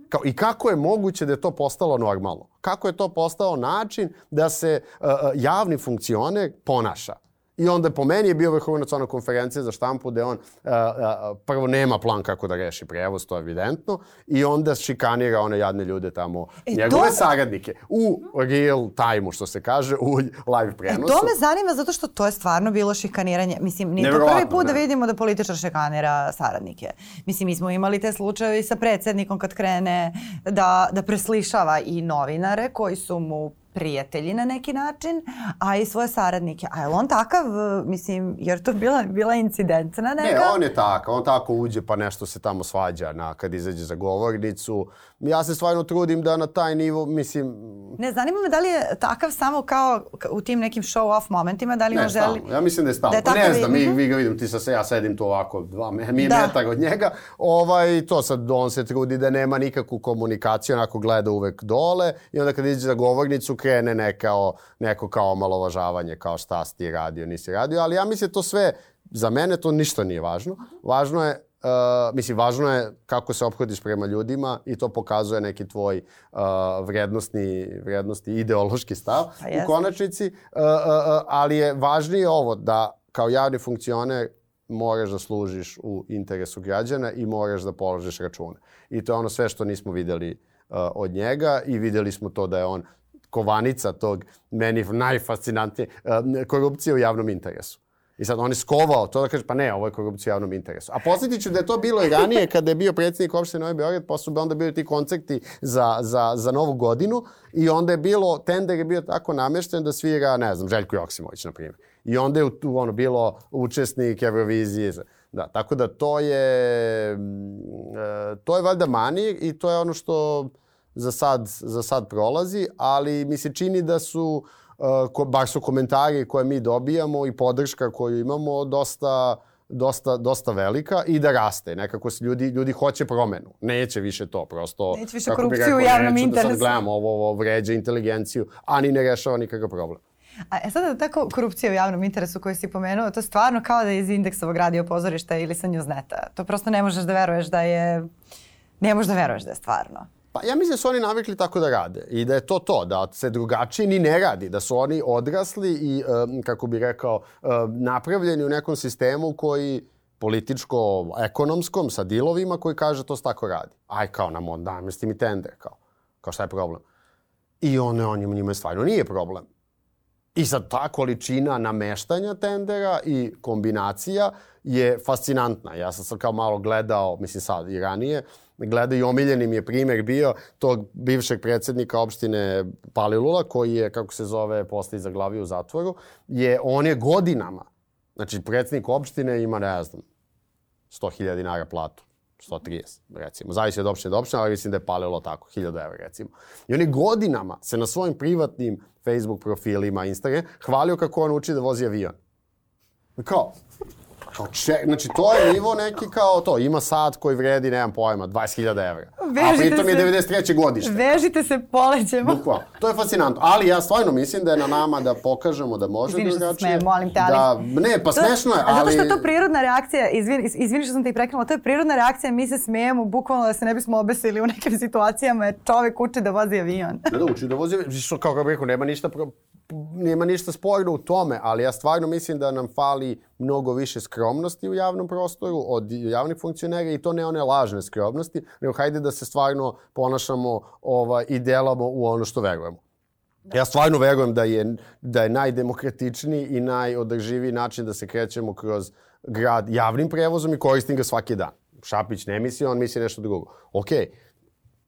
Kao, I kako je moguće da je to postalo normalno? Kako je to postao način da se uh, javni funkcioner ponaša? I onda po meni je bio vrhunac ona konferencija za štampu gde on uh, uh, prvo nema plan kako da reši prevoz, to je evidentno, i onda šikanira one jadne ljude tamo, e, njegove to... saradnike, u real time-u, što se kaže, u live prenosu. E, to me zanima zato što to je stvarno bilo šikaniranje. Mislim, nije to prvi put da ne. da vidimo da političar šikanira saradnike. Mislim, mi smo imali te slučaje sa predsednikom kad krene da, da preslišava i novinare koji su mu prijatelji na neki način, a i svoje saradnike. A je on takav, mislim, jer to bila, bila incidentna neka? Ne, on je takav. On tako uđe pa nešto se tamo svađa na, kad izađe za govornicu. Ja se stvarno trudim da na taj nivo, mislim... Ne, zanima me da li je takav samo kao u tim nekim show-off momentima, da li ne, on želi... Ja mislim da je stalno. Da je ne znam, mi, vi ga vidim, ti sa ja sedim tu ovako, dva mi da. metar od njega. Ovaj, to sad on se trudi da nema nikakvu komunikaciju, onako gleda uvek dole i onda kad iđe za govornicu krene nekao, neko kao omalovažavanje, kao šta si ti radio, nisi radio, ali ja mislim to sve, za mene to ništa nije važno. Važno je Uh, mislim, važno je kako se obhodiš prema ljudima i to pokazuje neki tvoj uh, vrednostni, vrednostni ideološki stav pa u konačnici, uh, uh, uh, ali je važnije ovo da kao javni funkcioner moraš da služiš u interesu građana i moraš da položiš račune. I to je ono sve što nismo videli uh, od njega i videli smo to da je on kovanica tog meni najfascinantnije korupcije u javnom interesu. I sad on je skovao to da kaže, pa ne, ovo je korupcija u javnom interesu. A posjetit ću da je to bilo i ranije kada je bio predsjednik opštine Novi Beograd, pa su onda bili ti koncerti za, za, za novu godinu i onda je bilo, tender je bio tako namešten da svira, ne znam, Željko Joksimović, na primjer. I onda je tu ono, bilo učesnik Eurovizije. Da, tako da to je, mm, e, to je valjda manir i to je ono što za sad, za sad prolazi, ali mi se čini da su, ko, bar su komentari koje mi dobijamo i podrška koju imamo dosta, dosta, dosta velika i da raste. Nekako se ljudi, ljudi hoće promenu. Neće više to, prosto... Neće više korupciju u javnom interesu. Da sad gledamo, ovo, ovo vređa inteligenciju, a ni ne rešava nikakav problem. A e sada tako korupcija u javnom interesu koju si pomenuo, to je stvarno kao da je iz indeksovog radio pozorišta ili sa Newsneta. To prosto ne možeš da veruješ da je... Ne možeš da veruješ da je stvarno. Pa ja mislim da su oni navikli tako da rade i da je to to, da se drugačije ni ne radi, da su oni odrasli i, um, kako bi rekao, um, napravljeni u nekom sistemu koji političko-ekonomskom sa dilovima koji kaže to se tako radi. Aj kao nam on namesti mi tender, kao, kao šta je problem. I on, on njima stvarno nije problem. I sad ta količina nameštanja tendera i kombinacija je fascinantna. Ja sam sad kao malo gledao, mislim sad i ranije, gledaju i omiljeni mi je primer bio tog bivšeg predsednika opštine Palilula, koji je, kako se zove, posle zaglavio u zatvoru, je, on je godinama, znači predsednik opštine ima, ne znam, 100.000 dinara platu. 130, recimo. Zavisi od opštine do opštine, ali mislim da je palilo tako, 1000 evra, recimo. I on je godinama se na svojim privatnim Facebook profilima, Instagram, hvalio kako on uči da vozi avion. Kao, Kao če, znači to je nivo neki kao to, ima sat koji vredi, nemam pojma, 20.000 evra. Vežite a pritom je 93. godište. Vežite se, polećemo. Bukvalno. To je fascinantno. Ali ja stvarno mislim da je na nama da pokažemo da može Izvini drugačije. Izvini što se molim te, ali... Da, ne, pa to, smešno je, ali... Zato što je to prirodna reakcija, izvini, izvini što sam te i prekinula, to je prirodna reakcija, mi se smijemo bukvalno da se ne bismo obesili u nekim situacijama jer čovek uči da vozi avion. Ne da uči da vozi što kao kako rekao, nema ništa pro, nema ništa sporno u tome, ali ja stvarno mislim da nam fali mnogo više skromnosti u javnom prostoru od javnih funkcionera i to ne one lažne skromnosti, nego hajde da se stvarno ponašamo ovaj, i delamo u ono što verujemo. Ja stvarno verujem da je, da je najdemokratičniji i najodrživiji način da se krećemo kroz grad javnim prevozom i koristim ga svaki dan. Šapić ne misli, on misli nešto drugo. Okej, okay,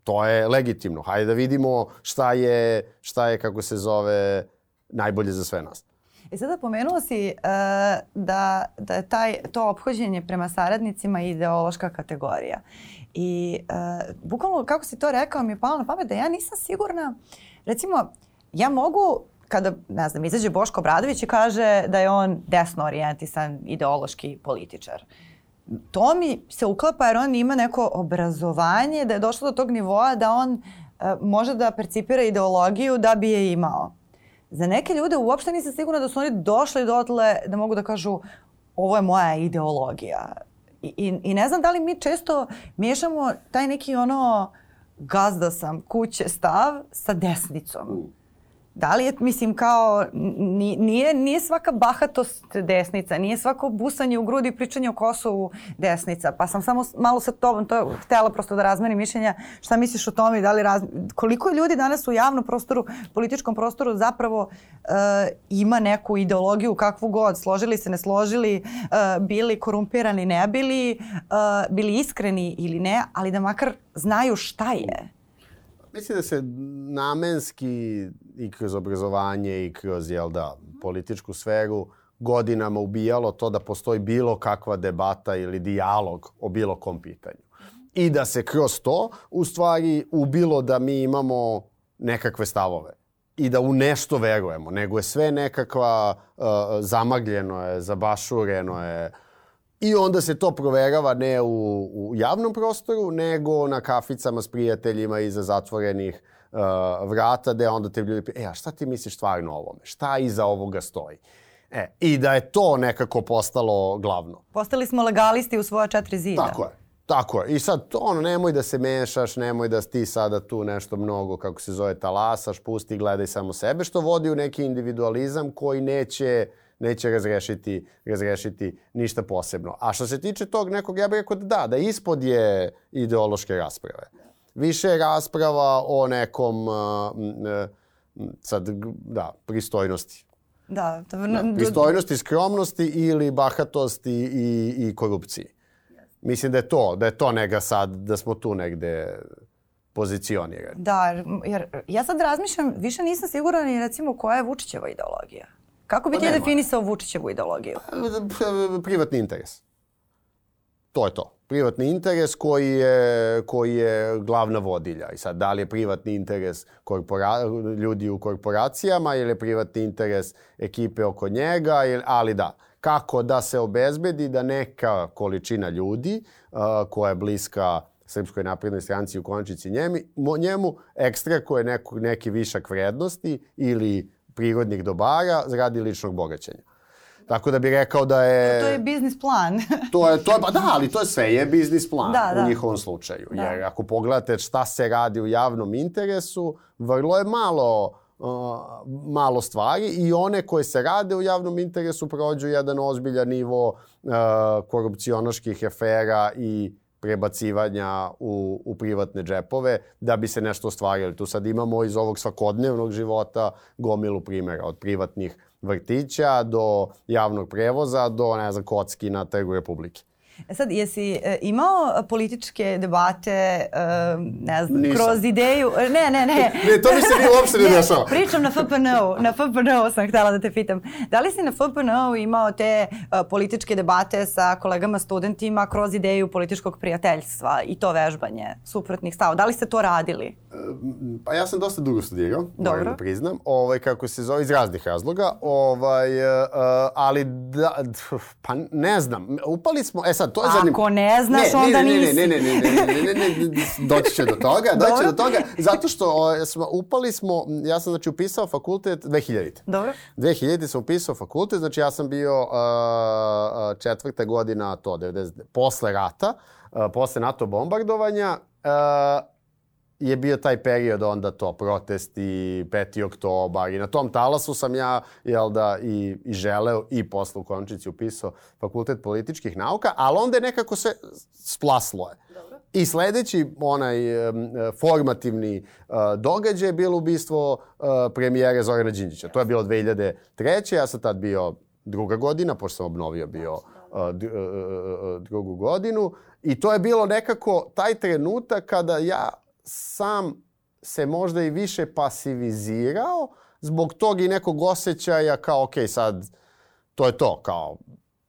to je legitimno. Hajde da vidimo šta je, šta je kako se zove, najbolje za sve nas. E, sada pomenuo si uh, da, da je taj, to obhođenje prema saradnicima ideološka kategorija. I uh, bukvalno kako si to rekao mi je palo na pamet da ja nisam sigurna, recimo, ja mogu kada, ne znam, izađe Boško Bradović i kaže da je on desno orijentisan ideološki političar. To mi se uklapa jer on ima neko obrazovanje, da je došlo do tog nivoa da on uh, može da percipira ideologiju da bi je imao. Za neke ljude uopšte nisam sigurna da su oni došli dotle da mogu da kažu ovo je moja ideologija. I, i, I ne znam da li mi često miješamo taj neki ono gazda sam kuće stav sa desnicom da li je, mislim, kao, nije, nije svaka bahatost desnica, nije svako busanje u grudi i pričanje o Kosovu desnica, pa sam samo malo sa tobom to htela prosto da razmenim mišljenja šta misliš o tome i da li raz... koliko ljudi danas u javnom prostoru, političkom prostoru zapravo uh, ima neku ideologiju kakvu god, složili se, ne složili, uh, bili korumpirani, ne bili, uh, bili iskreni ili ne, ali da makar znaju šta je. Mislim da se namenski i kroz obrazovanje i kroz, jel da, političku sferu godinama ubijalo to da postoji bilo kakva debata ili dijalog o bilo kom pitanju. I da se kroz to, u stvari, ubilo da mi imamo nekakve stavove i da u nešto verujemo, nego je sve nekakva uh, zamagljeno je, zabašureno je, uh, I onda se to proverava ne u, u javnom prostoru, nego na kaficama s prijateljima iza zatvorenih uh, vrata, gde onda te ljudi e, a šta ti misliš stvarno o ovome? Šta iza ovoga stoji? E, I da je to nekako postalo glavno. Postali smo legalisti u svoja četiri zida. Tako je. Tako je. I sad, to, ono, nemoj da se mešaš, nemoj da ti sada tu nešto mnogo, kako se zove, talasaš, pusti, gledaj samo sebe, što vodi u neki individualizam koji neće uh, neće razrešiti, razrešiti ništa posebno. A što se tiče tog nekog, ja bih rekao da da, da ispod je ideološke rasprave. Više je rasprava o nekom, uh, sad, da, pristojnosti. Da, to, da, pristojnosti, skromnosti ili bahatosti i, i korupciji. Mislim da je to, da je to nega sad, da smo tu negde pozicionirani. Da, jer ja sad razmišljam, više nisam sigurna ni recimo koja je Vučićeva ideologija. Kako bi pa ti definisao Vučićevu ideologiju? Privatni interes. To je to. Privatni interes koji je, koji je glavna vodilja. I sad, da li je privatni interes korpora, ljudi u korporacijama ili je privatni interes ekipe oko njega, ili, ali da. Kako da se obezbedi da neka količina ljudi uh, koja je bliska Srpskoj naprednoj stranci u konačnici njemi, njemu ekstra koje neku, neki višak vrednosti ili prirodnih dobara zradi ličnog bogaćenja. Tako da bih rekao da je... To je biznis plan. to je, to je, pa da, ali to je sve je biznis plan da, da. u njihovom slučaju. Da. Jer ako pogledate šta se radi u javnom interesu, vrlo je malo uh, malo stvari i one koje se rade u javnom interesu prođu jedan ozbiljan nivo uh, korupcionaških afera i prebacivanja u, u privatne džepove da bi se nešto ostvarili. Tu sad imamo iz ovog svakodnevnog života gomilu primjera od privatnih vrtića do javnog prevoza do, ne znam, kocki na trgu Republike. E sad, jesi e, imao političke debate, e, ne znam, Nisam. kroz ideju... Ne, ne, ne. ne, to mi se nije uopšte ne dešava. Pričam na FPN-u. Na FPN-u sam htjela da te pitam. Da li si na FPN-u imao te političke debate sa kolegama studentima kroz ideju političkog prijateljstva i to vežbanje suprotnih stavova? Da li ste to radili? Pa ja sam dosta dugo studirao, Dobro. moram da priznam, ovaj, kako se zove, iz raznih razloga, ovaj, ali da, pa ne znam, upali smo, e sad, to je zanim... Ako ne znaš, ne, onda ne, ne. Ne, ne, ne, ne, ne, ne, ne, ne, doći će do toga, doći će do toga, zato što o, smo, upali smo, ja sam znači upisao fakultet 2000. Dobro. 2000 sam upisao fakultet, znači ja sam bio uh, četvrta godina, to, 90, posle rata, uh, posle NATO bombardovanja, uh, je bio taj period onda to, protesti, 5. oktobar i na tom talasu sam ja, jel da, i, i želeo i posle u Končici upisao fakultet političkih nauka, ali onda je nekako sve splaslo je. Dobro. I sledeći onaj um, formativni uh, događaj je bilo ubistvo uh, premijere Zorana Đinđića. To je bilo 2003. Ja sam tad bio druga godina, pošto sam obnovio bio uh, drugu godinu. I to je bilo nekako taj trenutak kada ja sam se možda i više pasivizirao zbog tog i nekog osjećaja kao, ok, sad to je to, kao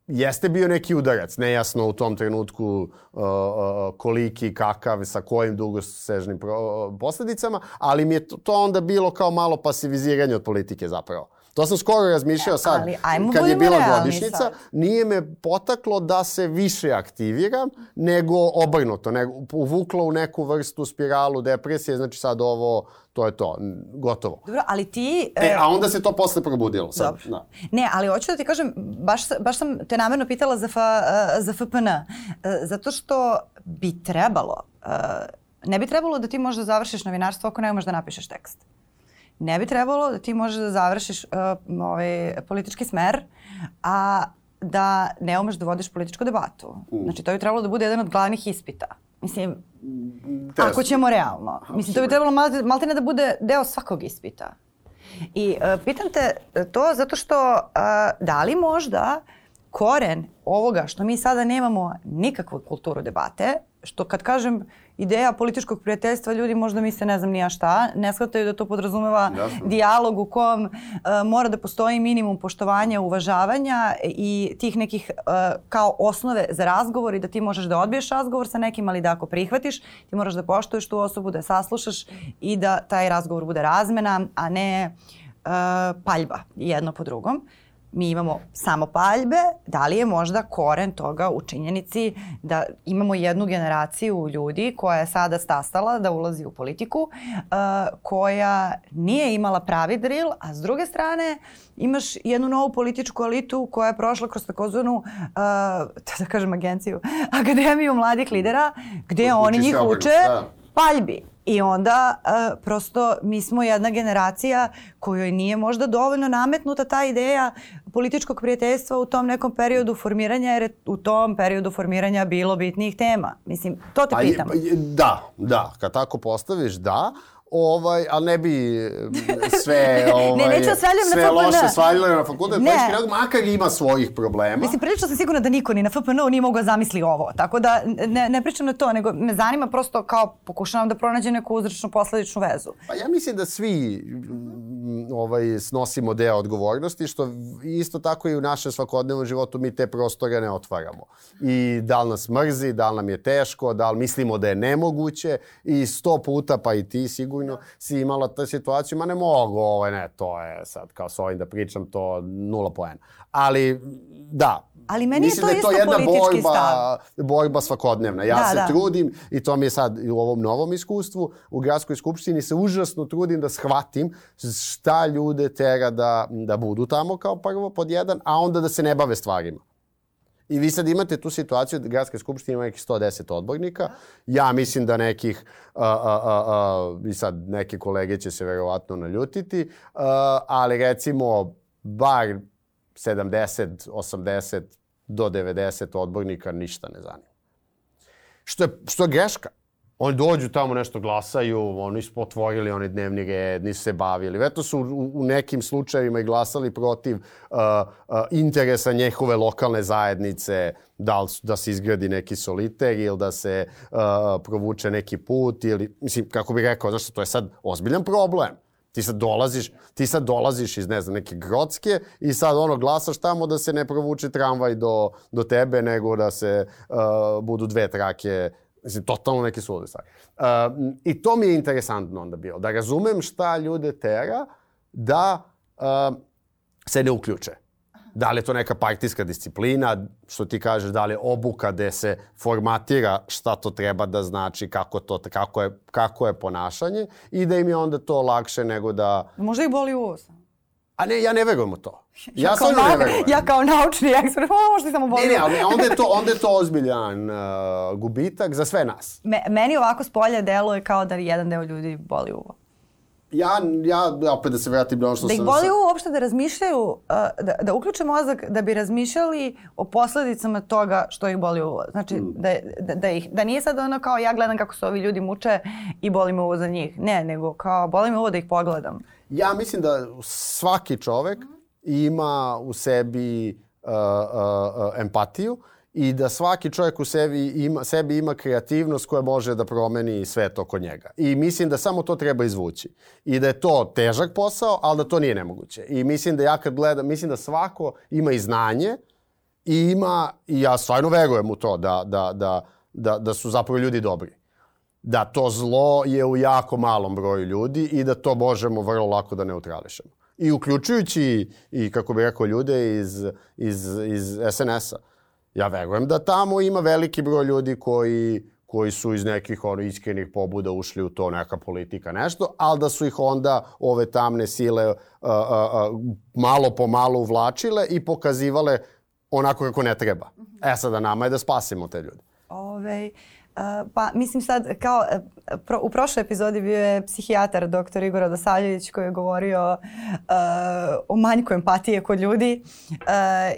jeste bio neki udarac, nejasno u tom trenutku uh, uh, koliki, kakav, sa kojim dugosežnim pro, posledicama, ali mi je to, to onda bilo kao malo pasiviziranje od politike zapravo. To sam skoro razmišljao sad, ali, kad je bila godišnjica, sad. nije me potaklo da se više aktiviram, nego obrnuto, nego uvuklo u neku vrstu spiralu depresije, znači sad ovo, to je to, gotovo. Dobro, ali ti... E, a onda se to posle probudilo sad. Dobro. Da. Ne, ali hoću da ti kažem, baš, baš sam te namerno pitala za, fa, za FPN, e, zato što bi trebalo, e, ne bi trebalo da ti možda završiš novinarstvo ako ne možeš da napišeš tekst ne bi trebalo da ti možeš da završiš uh, ovaj, politički smer, a da ne umeš da vodiš političku debatu. Mm. Znači, to bi trebalo da bude jedan od glavnih ispita. Mislim, Test. ako ćemo realno. Mislim, to bi trebalo malte, malte ne da bude deo svakog ispita. I uh, pitam te to zato što uh, da li možda koren ovoga što mi sada nemamo nikakvu kulturu debate, što kad kažem ideja političkog prijateljstva, ljudi možda misle ne znam nija šta, ne shvataju da to podrazumeva Jasno. dijalog u kom uh, mora da postoji minimum poštovanja, uvažavanja i tih nekih uh, kao osnove za razgovor i da ti možeš da odbiješ razgovor sa nekim, ali da ako prihvatiš, ti moraš da poštuješ tu osobu, da je saslušaš i da taj razgovor bude razmena, a ne uh, paljba jedno po drugom. Mi imamo samo paljbe, da li je možda koren toga u činjenici da imamo jednu generaciju ljudi koja je sada stasala da ulazi u politiku, uh, koja nije imala pravi drill, a s druge strane imaš jednu novu političku elitu koja je prošla kroz takozvanu, uh, da kažem agenciju, Akademiju mladih lidera, gde oni njih uče da. Paljbi. I onda uh, prosto mi smo jedna generacija kojoj nije možda dovoljno nametnuta ta ideja političkog prijateljstva u tom nekom periodu formiranja, jer je u tom periodu formiranja bilo bitnijih tema. Mislim, to te pitam. Pa, da, da. Kad tako postaviš, da. Ovaj, ali ne bi sve, ovaj, ne, neću sve na loše svaljile na fakultet, ne. pa makar ima svojih problema. Mislim, prilično sam sigurna da niko ni na FPN-u nije mogao zamisli ovo. Tako da ne, ne pričam na to, nego me zanima prosto kao pokušavam da pronađem neku uzračno posledičnu vezu. Pa ja mislim da svi ovaj, snosimo deo odgovornosti, što isto tako i u našem svakodnevnom životu mi te prostore ne otvaramo. I da li nas mrzi, da li nam je teško, da li mislimo da je nemoguće i sto puta, pa i ti sigurno, si imala tu situaciju, ma ne mogu, ovaj, ne, to je sad kao s ovim da pričam, to nula poena. Ali, da, Ali meni Mislim je to, da je to jedna borba, stav. borba svakodnevna. Ja da, se da. trudim, i to mi je sad u ovom novom iskustvu, u gradskoj skupštini se užasno trudim da shvatim šta ljude tera da, da budu tamo kao prvo pod jedan, a onda da se ne bave stvarima. I vi sad imate tu situaciju da gradska skupština ima nekih 110 odbornika. Ja mislim da nekih, a, a, a, a, i sad neke kolege će se verovatno naljutiti, a, ali recimo bar 70, 80 do 90 odbornika ništa ne zanima. Što je, što je greška. Oni dođu tamo nešto glasaju, oni su potvorili oni dnevni red, nisu se bavili. Eto su u, u nekim slučajevima i glasali protiv uh, uh, interesa njehove lokalne zajednice, da, li, da se izgradi neki soliter ili da se uh, provuče neki put ili, mislim, kako bih rekao, znaš, to je sad ozbiljan problem. Ti sad dolaziš, ti sad dolaziš iz, ne znam, neke grotske i sad ono glasaš tamo da se ne provuče tramvaj do, do tebe, nego da se uh, budu dve trake Mislim, totalno neke sulude stvari. Uh, I to mi je interesantno onda bilo. Da razumem šta ljude tera da uh, se ne uključe. Da li je to neka partijska disciplina, što ti kažeš, da li je obuka gde se formatira šta to treba da znači, kako, to, kako, je, kako je ponašanje i da im je onda to lakše nego da... Možda ih boli uvoz. A ne, ja ne verujem u to. Ja, ja kao, ne verujem. Ja kao naučni ekspert, možda samo boli. Ne, ne, ali onda je to, onda je to ozbiljan uh, gubitak za sve nas. Me, meni ovako s polja deluje kao da jedan deo ljudi boli uvo. Ja, ja, opet da se vratim na ono što da sam... Da ih boli uopšte da razmišljaju, uh, da, da uključe mozak da bi razmišljali o posledicama toga što ih boli uvo. Znači, mm. da, da, da, ih, da nije sad ono kao ja gledam kako se ovi ljudi muče i boli me uvo za njih. Ne, nego kao boli me uvo da ih pogledam. Ja mislim da svaki čovek ima u sebi uh, uh, uh, empatiju i da svaki čovjek u sebi ima, sebi ima kreativnost koja može da promeni svet oko njega. I mislim da samo to treba izvući. I da je to težak posao, ali da to nije nemoguće. I mislim da ja kad gledam, mislim da svako ima i znanje i ima, i ja stvarno verujem u to da, da, da, da, da su zapravo ljudi dobri. Da to zlo je u jako malom broju ljudi i da to možemo vrlo lako da neutrališemo. I uključujući i, kako bih rekao, ljude iz, iz, iz SNS-a ja verujem da tamo ima veliki broj ljudi koji koji su iz nekih ono iskrenih pobuda ušli u to neka politika nešto, ali da su ih onda ove tamne sile uh, uh, uh, malo po malo uvlačile i pokazivale onako kako ne treba. E sada nama je da spasimo te ljude. Ove, pa mislim sad kao uh, pro, u prošloj epizodi bio je psihijatar dr. Igor Odosavljević koji je govorio uh, o manjku empatije kod ljudi uh,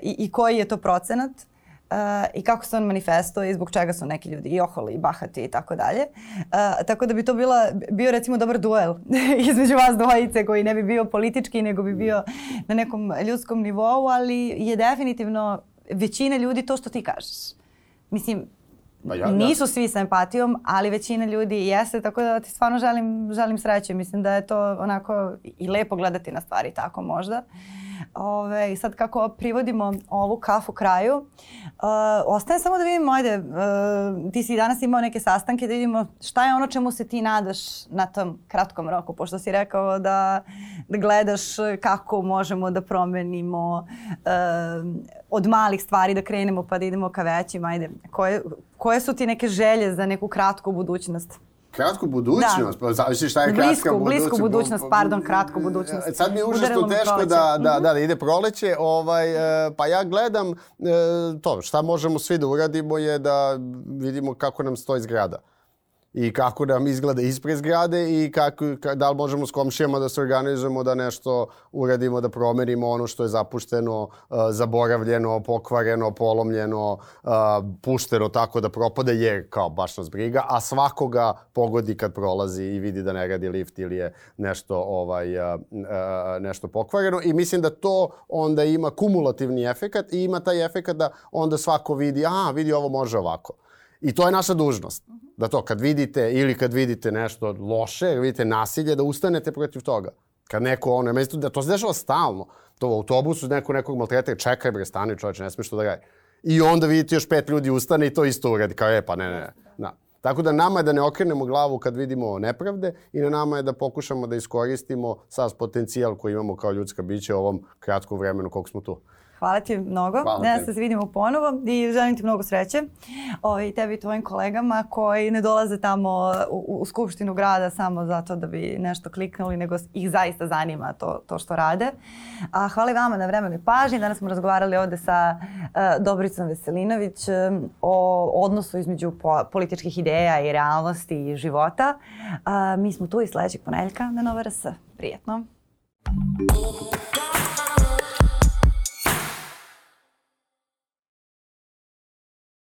i, i koji je to procenat uh, i kako se on manifestuje i zbog čega su neki ljudi i oholi i bahati i tako dalje. Uh, tako da bi to bila, bio recimo dobar duel između vas dvojice koji ne bi bio politički nego bi bio na nekom ljudskom nivou, ali je definitivno većina ljudi to što ti kažeš. Mislim, Pa ja, Nisu svi sa empatijom, ali većina ljudi jeste, tako da ti stvarno želim, želim sreće. Mislim da je to onako i lepo gledati na stvari tako možda. Uh, Ove, sad kako privodimo ovu kafu kraju, uh, ostaje samo da vidimo, ajde, uh, ti si danas imao neke sastanke da vidimo šta je ono čemu se ti nadaš na tom kratkom roku, pošto si rekao da, da gledaš kako možemo da promenimo uh, od malih stvari da krenemo pa da idemo ka većim, ajde, koje, koje su ti neke želje za neku kratku budućnost? Kratku budućnost, da. pa zavisi šta je blisku, kratka budućnost. Blisku budućnost, pardon, kratku budućnost. E, sad mi je užasno teško da, da, da, da ide proleće, ovaj, e, pa ja gledam e, to, šta možemo svi da uradimo je da vidimo kako nam stoji zgrada i kako nam izgleda ispred zgrade i kako, da li možemo s komšijama da se organizujemo da nešto uradimo, da promenimo ono što je zapušteno, uh, zaboravljeno, pokvareno, polomljeno, uh, pušteno tako da propade je kao baš nas briga, a svakoga pogodi kad prolazi i vidi da ne radi lift ili je nešto ovaj uh, nešto pokvareno i mislim da to onda ima kumulativni efekat i ima taj efekat da onda svako vidi, aha, vidi ovo može ovako. I to je naša dužnost. Da to kad vidite ili kad vidite nešto loše, vidite nasilje, da ustanete protiv toga. Kad neko ono, meni da to se dešava stalno. To u autobusu neko nekog maltreta, čekaj bre, stani čoveče, ne smiješ to da radi. I onda vidite još pet ljudi ustane i to isto uradi. Kao, e, pa ne, ne, ne. Da. Tako da nama je da ne okrenemo glavu kad vidimo nepravde i na nama je da pokušamo da iskoristimo sav potencijal koji imamo kao ljudska bića u ovom kratkom vremenu koliko smo tu. Hvala ti mnogo. Hvala ja se vidimo ponovo i želim ti mnogo sreće. O, I tebi i tvojim kolegama koji ne dolaze tamo u, u Skupštinu grada samo zato da bi nešto kliknuli, nego ih zaista zanima to, to što rade. A, hvala i vama na vremenu i pažnji. Danas smo razgovarali ovde sa uh, Dobricom Veselinović um, o odnosu između po, političkih ideja i realnosti i života. Uh, mi smo tu i sledećeg ponedeljka na Nova RS. Prijetno. Thank you.